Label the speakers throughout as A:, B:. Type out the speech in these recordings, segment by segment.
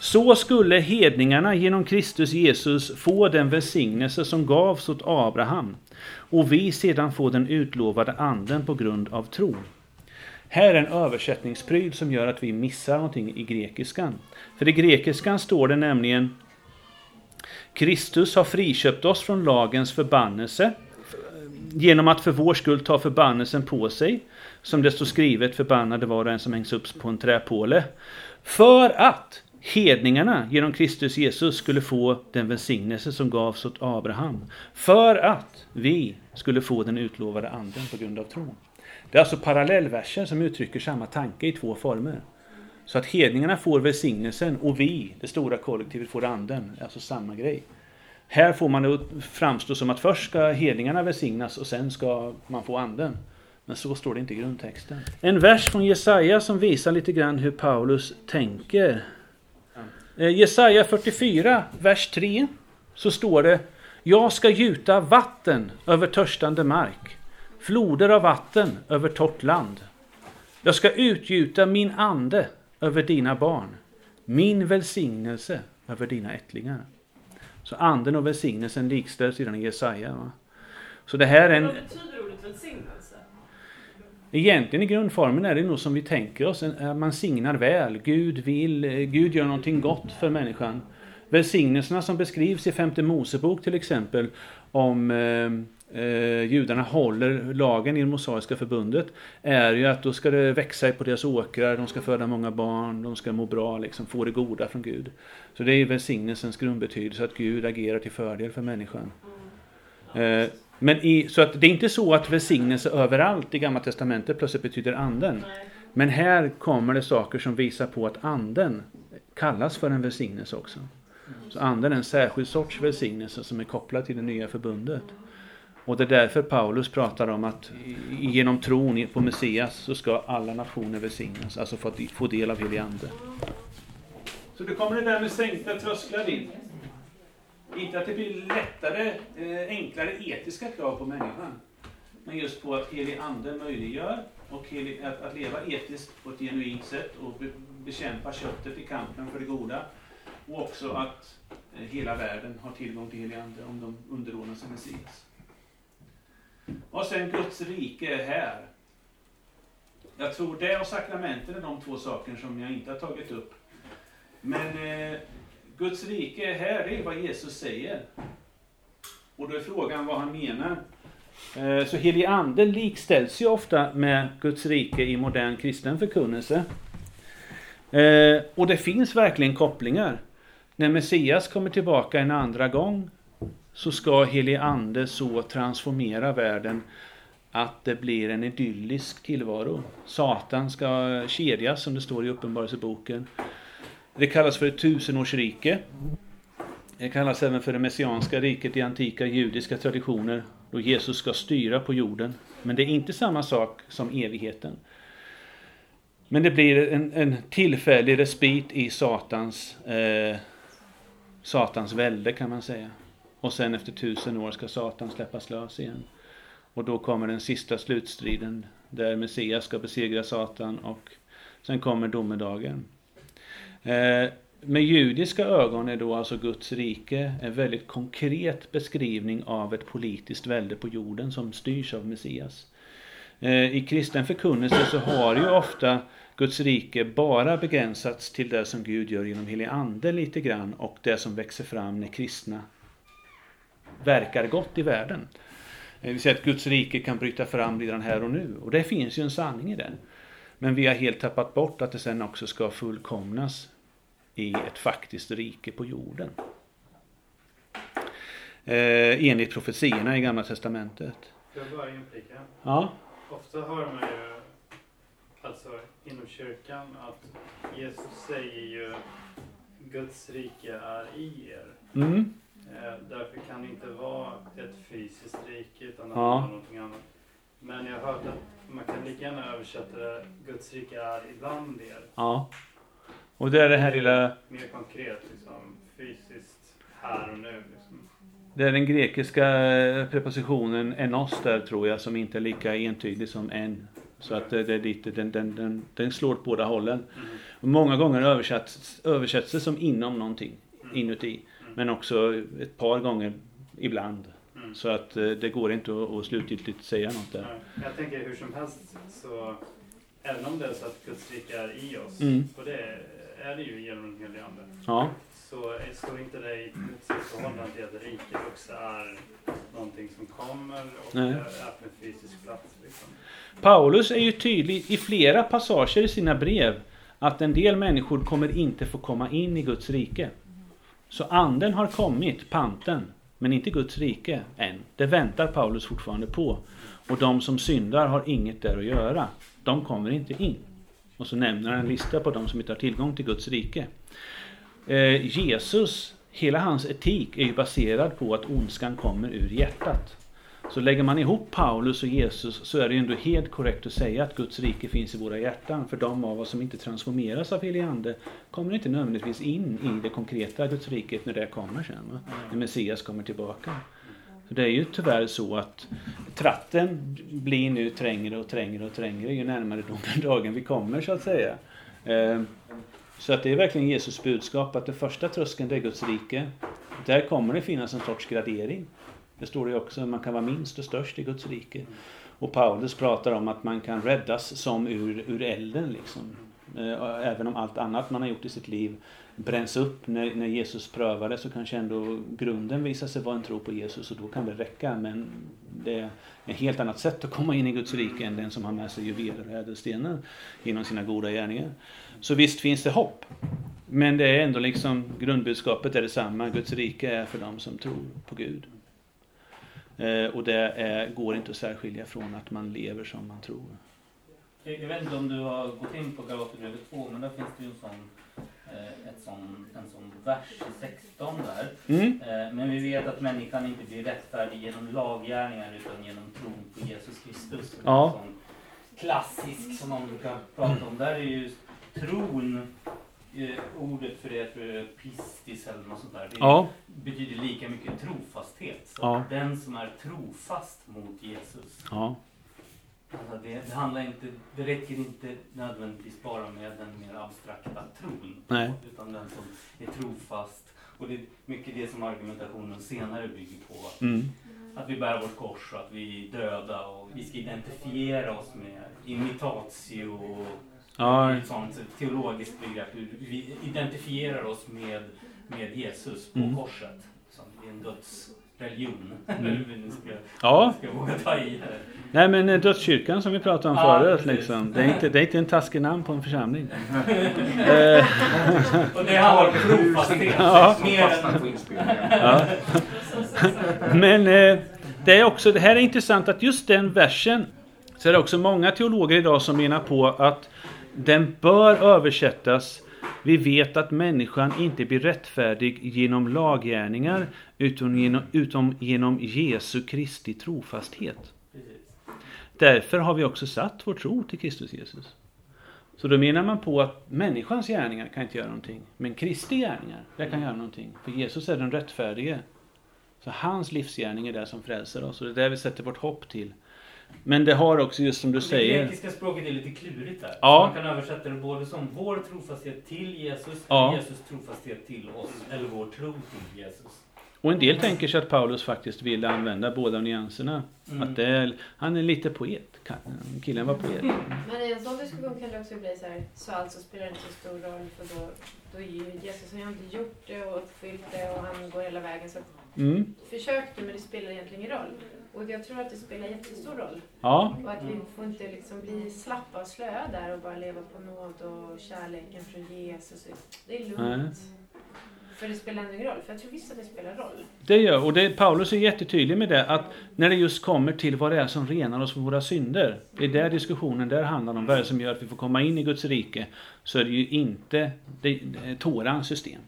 A: Så skulle hedningarna genom Kristus Jesus få den välsignelse som gavs åt Abraham och vi sedan få den utlovade anden på grund av tro. Här är en översättningspryl som gör att vi missar någonting i grekiskan. För i grekiskan står det nämligen Kristus har friköpt oss från lagens förbannelse genom att för vår skull ta förbannelsen på sig. Som det står skrivet, förbannade var och en som hängs upp på en träpåle. För att hedningarna genom Kristus Jesus skulle få den välsignelse som gavs åt Abraham. För att vi skulle få den utlovade anden på grund av tron. Det är alltså parallellverser som uttrycker samma tanke i två former. Så att hedningarna får välsignelsen och vi, det stora kollektivet, får anden. Det är alltså samma grej. Här får man det framstå som att först ska hedningarna välsignas och sen ska man få anden. Men så står det inte i grundtexten. En vers från Jesaja som visar lite grann hur Paulus tänker. Eh, Jesaja 44, vers 3, så står det Jag ska gjuta vatten över törstande mark, floder av vatten över torrt land. Jag ska utgjuta min ande över dina barn, min välsignelse över dina ättlingar. Så anden och välsignelsen likställs i i Jesaja. Va? Så det här är en...
B: Vad betyder ordet välsignelse?
A: Egentligen i grundformen är det nog som vi tänker oss. Man signar väl. Gud vill, Gud gör någonting gott för människan. Välsignelserna som beskrivs i femte Mosebok till exempel om eh, eh, judarna håller lagen i det mosaiska förbundet är ju att då ska det växa på deras åkrar, de ska föda många barn, de ska må bra, liksom, få det goda från Gud. Så det är välsignelsens grundbetydelse, att Gud agerar till fördel för människan. Eh, men i, så att det är inte så att välsignelse överallt i Gamla Testamentet plötsligt betyder anden.
B: Nej.
A: Men här kommer det saker som visar på att anden kallas för en välsignelse också. Så anden är en särskild sorts välsignelse som är kopplad till det nya förbundet. Och det är därför Paulus pratar om att genom tron på Messias så ska alla nationer välsignas, alltså få, få del av helig ande. Så det kommer det där med sänkta trösklar in. Inte att det blir lättare, eh, enklare etiska krav på människan. Men just på att helig ande möjliggör och helig, att, att leva etiskt på ett genuint sätt och be, bekämpa köttet i kampen för det goda. Och också att eh, hela världen har tillgång till helig ande om de underordnar sig Messias. Och sen Guds rike är här. Jag tror det och sakramenten är de två saker som jag inte har tagit upp. Men eh, Guds rike är här, det är vad Jesus säger. Och då är frågan vad han menar. Eh, så helig ande likställs ju ofta med Guds rike i modern kristen förkunnelse. Eh, och det finns verkligen kopplingar. När Messias kommer tillbaka en andra gång så ska helig ande så transformera världen att det blir en idyllisk tillvaro. Satan ska kedjas som det står i Uppenbarelseboken. Det kallas för ett tusenårsrike. Det kallas även för det messianska riket i antika judiska traditioner då Jesus ska styra på jorden. Men det är inte samma sak som evigheten. Men det blir en, en tillfällig respit i Satans, eh, Satans välde kan man säga. Och sen efter tusen år ska Satan släppas lös igen. Och då kommer den sista slutstriden där Messias ska besegra Satan och sen kommer domedagen. Eh, med judiska ögon är då alltså Guds rike en väldigt konkret beskrivning av ett politiskt välde på jorden som styrs av Messias. Eh, I kristen förkunnelse så har ju ofta Guds rike bara begränsats till det som Gud gör genom helig ande lite grann och det som växer fram när kristna verkar gott i världen. Eh, det vill säga att Guds rike kan bryta fram redan här och nu. Och det finns ju en sanning i det. Men vi har helt tappat bort att det sen också ska fullkomnas i ett faktiskt rike på jorden. Eh, enligt profetierna i Gamla Testamentet.
C: Får jag bara inflika?
A: Ja,
C: Ofta hör man ju, alltså inom kyrkan, att Jesus säger ju Guds rike är i er.
A: mm.
C: Eh, därför kan det inte vara ett fysiskt rike utan det
A: Ja.
C: någonting annat. Men jag har hört att man kan lika gärna översätta det, Guds rike är ibland er.
A: ja. Och det är det här lilla,
C: Mer konkret liksom, fysiskt här och nu. Liksom.
A: det är den grekiska prepositionen enos där tror jag som inte är lika entydig som en. Så att det, det är lite, den, den, den, den slår åt båda hållen.
C: Mm.
A: Och många gånger översätts, översätts det som inom någonting,
C: Mm.
A: inuti. Men också ett par gånger ibland.
C: Mm.
A: Så att eh, det går inte att, att slutgiltigt säga något där.
C: Ja, Jag tänker hur som helst så även om det är så att Guds rike är i oss
A: Mm.
C: och det är det ju genom den helige Ande
A: Ja,
C: så står inte det i motsatsförhållande till att riket också är någonting som kommer och
A: Nej.
C: är på en fysisk plats. Liksom.
A: Paulus är ju tydlig i flera passager i sina brev att en del människor kommer inte få komma in i Guds rike. Så anden har kommit, panten, men inte Guds rike än. Det väntar Paulus fortfarande på. Och de som syndar har inget där att göra. De kommer inte in. Och så nämner han en lista på de som inte har tillgång till Guds rike. Eh, Jesus, hela hans etik är ju baserad på att ondskan kommer ur hjärtat. Så lägger man ihop Paulus och Jesus så är det ju ändå helt korrekt att säga att Guds rike finns i våra hjärtan. För de av oss som inte transformeras av helig ande kommer inte nödvändigtvis in i det konkreta Guds riket när det kommer sen. Va? När Messias kommer tillbaka. Så det är ju tyvärr så att tratten blir nu trängre och trängre och trängre ju närmare domedagen vi kommer så att säga. Ehm, så att det är verkligen Jesus budskap att den första tröskeln det är Guds rike. Där kommer det finnas en sorts gradering. Det står det ju också, man kan vara minst och störst i Guds rike. Och Paulus pratar om att man kan räddas som ur, ur elden liksom. Eh, även om allt annat man har gjort i sitt liv bränns upp när, när Jesus prövade så kanske ändå grunden visar sig vara en tro på Jesus och då kan det räcka. Men det är ett helt annat sätt att komma in i Guds rike än den som har med sig juveler och ädelstenar genom sina goda gärningar. Så visst finns det hopp. Men det är ändå liksom grundbudskapet är detsamma. Guds rike är för dem som tror på Gud. Eh, och det är, går inte att särskilja från att man lever som man tror.
D: Jag vet inte om du har gått in på Galaterbrevet 2, men där finns det ju en sån, eh, ett sån, en sån vers i 16 där.
A: Mm.
D: Eh, Men vi vet att människan inte blir rättfärdig genom laggärningar utan genom tron på Jesus Kristus.
A: Ja.
D: sån Klassisk som man brukar prata om. Där är ju tron, ordet för det är pistis eller något sånt där. Det
A: Ja,
D: betyder lika mycket trofasthet.
A: Ja.
D: den som är trofast mot Jesus.
A: ja,
D: Alltså det, det, handlar inte, det räcker inte nödvändigtvis bara med den mer abstrakta tron.
A: Nej.
D: Utan den som är trofast. Och det är mycket det som argumentationen senare bygger på.
A: mm.
D: Att vi bär vårt kors och att vi är döda och vi ska identifiera oss med imitatio och
A: Ja.
D: ett sånt teologiskt begrepp. Vi identifierar oss med, med Jesus på
A: Mm.
D: korset. Som är en dödsreligion. Nu ska,
A: ja.
D: ska våga ta i här.
A: Nej men eh, dödskyrkan som vi pratade om
D: Ja,
A: förut liksom. Det är, inte, det är inte en taskig namn på en församling. Eh,
D: Och det handlar om trofasthet.
A: Ja. Men eh, det är också, det här är intressant att just den versen så är det också många teologer idag som menar på att den bör översättas vi vet att människan inte blir rättfärdig genom laggärningar utan genom, utom genom Jesu Kristi trofasthet. Därför har vi också satt vår tro till Kristus Jesus. Så då menar man på att människans gärningar kan inte göra någonting. Men Kristi gärningar, det kan göra någonting. För Jesus är den rättfärdige. Så hans livsgärning är det som frälser oss. Och det är där vi sätter vårt hopp till. Men det har också just som du
D: Det
A: säger.
D: grekiska språket är lite klurigt där.
A: Ja.
D: Man kan översätta det både som vår trofasthet till Jesus,
A: Ja.
D: Jesus trofasthet till oss, eller vår tro till Jesus.
A: Och en del tänker sig att Paulus faktiskt ville använda båda nyanserna.
D: Mm.
A: Att det är, han är lite poet. Killen var poet.
B: Men i en sån diskussion kan det också bli så här, så alltså spelar det inte så stor roll för då, då är Jesus har inte gjort det och uppfyllt det och han går hela vägen. Så
A: Mm.
B: försök du men det spelar egentligen ingen roll. Och jag tror att det spelar jättestor roll.
A: Ja,
B: Och att vi får inte liksom bli slappa och slöa där och bara leva på nåd och kärleken från Jesus. Det är lugnt.
A: Nej.
B: För det spelar ändå ingen roll. För jag tror visst att det spelar roll.
A: Det gör, och det, Paulus är jättetydlig med det, att när det just kommer till vad det är som renar oss från våra synder, det är där diskussionen där handlar om, vad är det som gör att vi får komma in i Guds rike, så är det ju inte det, det är Torans system.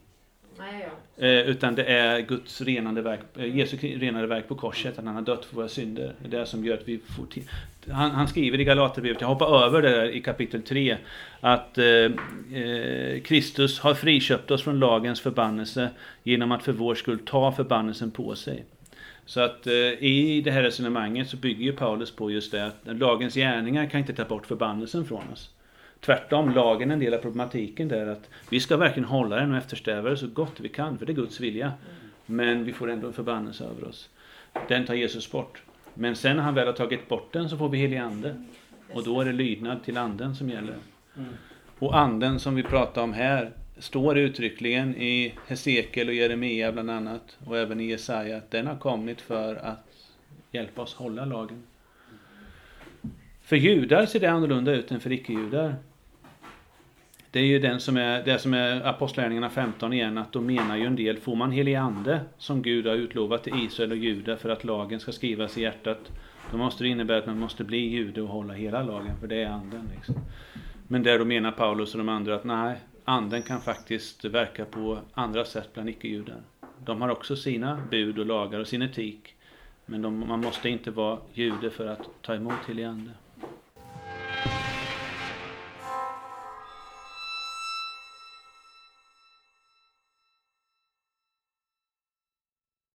B: Nej, ja.
A: Eh, utan det är Guds renande verk, eh, Jesu renande verk på korset, att han har dött för våra synder. Det är det som gör att vi får till, han, han skriver i Galaterbrevet, jag hoppar över det där i kapitel 3, att eh, eh, Kristus har friköpt oss från lagens förbannelse genom att för vår skull ta förbannelsen på sig. Så att eh, i det här resonemanget så bygger ju Paulus på just det att lagens gärningar kan inte ta bort förbannelsen från oss. Tvärtom, lagen är en del av problematiken där att vi ska verkligen hålla den och eftersträva det så gott vi kan, för det är Guds vilja. Men vi får ändå en förbannelse över oss. Den tar Jesus bort. Men sen när han väl har tagit bort den så får vi helig ande. Och då är det lydnad till anden som gäller. Och anden som vi pratar om här står uttryckligen i Hesekiel och Jeremia bland annat och även i Jesaja att den har kommit för att hjälpa oss hålla lagen. För judar ser det annorlunda ut än för icke-judar. Det är ju den som är, det som är Apostlagärningarna 15 igen, att då menar ju en del, får man helig ande som Gud har utlovat till Israel och Juda för att lagen ska skrivas i hjärtat, då måste det innebära att man måste bli jude och hålla hela lagen, för det är anden. Liksom. Men där då menar Paulus och de andra att nej, anden kan faktiskt verka på andra sätt bland icke-judar. De har också sina bud och lagar och sin etik. Men de, man måste inte vara jude för att ta emot helig ande.